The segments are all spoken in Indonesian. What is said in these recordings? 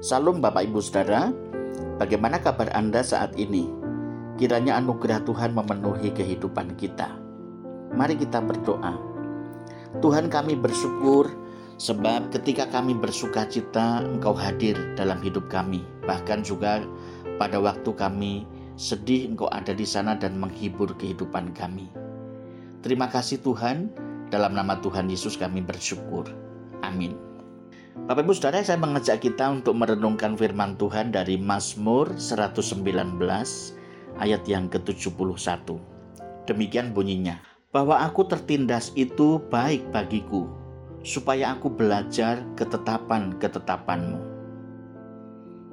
Salam Bapak Ibu Saudara, bagaimana kabar Anda saat ini? Kiranya anugerah Tuhan memenuhi kehidupan kita. Mari kita berdoa. Tuhan kami bersyukur sebab ketika kami bersuka cita Engkau hadir dalam hidup kami. Bahkan juga pada waktu kami sedih Engkau ada di sana dan menghibur kehidupan kami. Terima kasih Tuhan, dalam nama Tuhan Yesus kami bersyukur. Amin. Bapak Ibu Saudara, saya mengajak kita untuk merenungkan firman Tuhan dari Mazmur 119 ayat yang ke-71. Demikian bunyinya, bahwa aku tertindas itu baik bagiku, supaya aku belajar ketetapan-ketetapanmu.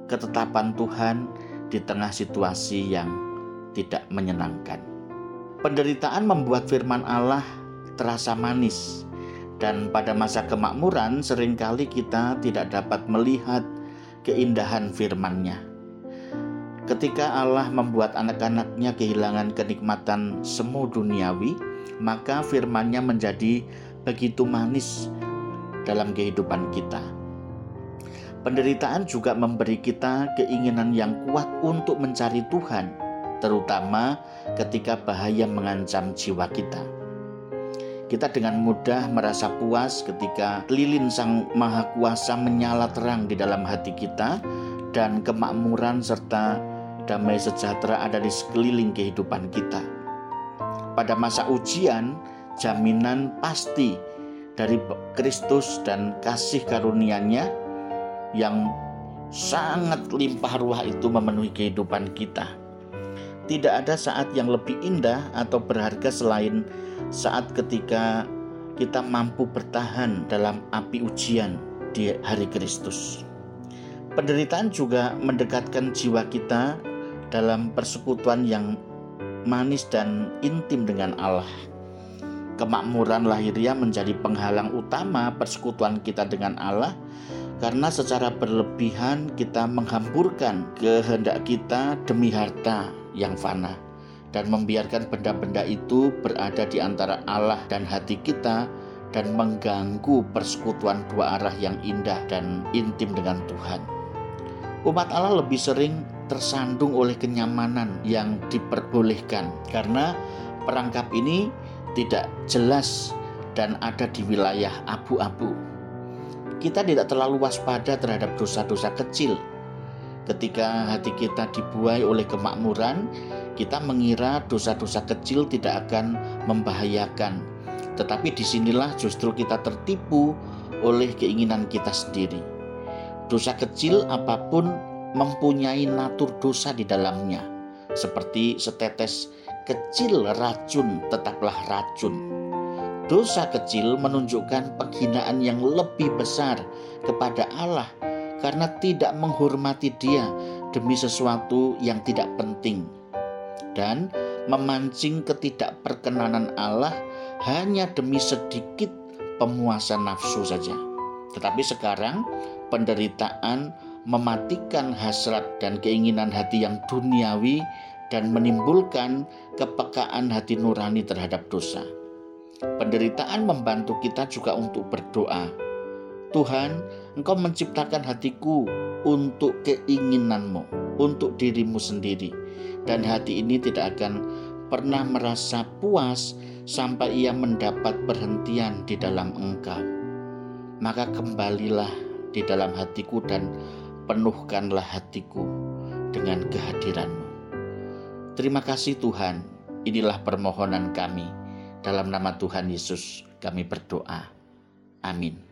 Ketetapan Tuhan di tengah situasi yang tidak menyenangkan. Penderitaan membuat firman Allah terasa manis, dan pada masa kemakmuran sering kali kita tidak dapat melihat keindahan firman-Nya. Ketika Allah membuat anak-anaknya kehilangan kenikmatan semu duniawi, maka firman-Nya menjadi begitu manis dalam kehidupan kita. Penderitaan juga memberi kita keinginan yang kuat untuk mencari Tuhan, terutama ketika bahaya mengancam jiwa kita. Kita dengan mudah merasa puas ketika lilin Sang Maha Kuasa menyala terang di dalam hati kita dan kemakmuran serta damai sejahtera ada di sekeliling kehidupan kita. Pada masa ujian, jaminan pasti dari Kristus dan kasih karunia-Nya yang sangat limpah ruah itu memenuhi kehidupan kita. Tidak ada saat yang lebih indah atau berharga selain saat ketika kita mampu bertahan dalam api ujian di hari Kristus. Penderitaan juga mendekatkan jiwa kita dalam persekutuan yang manis dan intim dengan Allah. Kemakmuran lahiriah menjadi penghalang utama persekutuan kita dengan Allah karena secara berlebihan kita menghamburkan kehendak kita demi harta yang fana dan membiarkan benda-benda itu berada di antara Allah dan hati kita dan mengganggu persekutuan dua arah yang indah dan intim dengan Tuhan. Umat Allah lebih sering tersandung oleh kenyamanan yang diperbolehkan karena perangkap ini tidak jelas dan ada di wilayah abu-abu. Kita tidak terlalu waspada terhadap dosa-dosa kecil. Ketika hati kita dibuai oleh kemakmuran, kita mengira dosa-dosa kecil tidak akan membahayakan, tetapi di sinilah justru kita tertipu oleh keinginan kita sendiri. Dosa kecil apa pun mempunyai natur dosa di dalamnya, seperti setetes kecil racun tetaplah racun. Dosa kecil menunjukkan penghinaan yang lebih besar kepada Allah karena tidak menghormati Dia demi sesuatu yang tidak penting dan memancing ketidakperkenanan Allah hanya demi sedikit pemuasan nafsu saja. Tetapi sekarang penderitaan mematikan hasrat dan keinginan hati yang duniawi dan menimbulkan kepekaan hati nurani terhadap dosa. Penderitaan membantu kita juga untuk berdoa. Tuhan, Engkau menciptakan hatiku untuk keinginanmu, untuk dirimu sendiri dan hati ini tidak akan pernah merasa puas sampai ia mendapat perhentian di dalam engkau. Maka kembalilah di dalam hatiku dan penuhkanlah hatiku dengan kehadiranmu. Terima kasih Tuhan, inilah permohonan kami. Dalam nama Tuhan Yesus kami berdoa. Amin.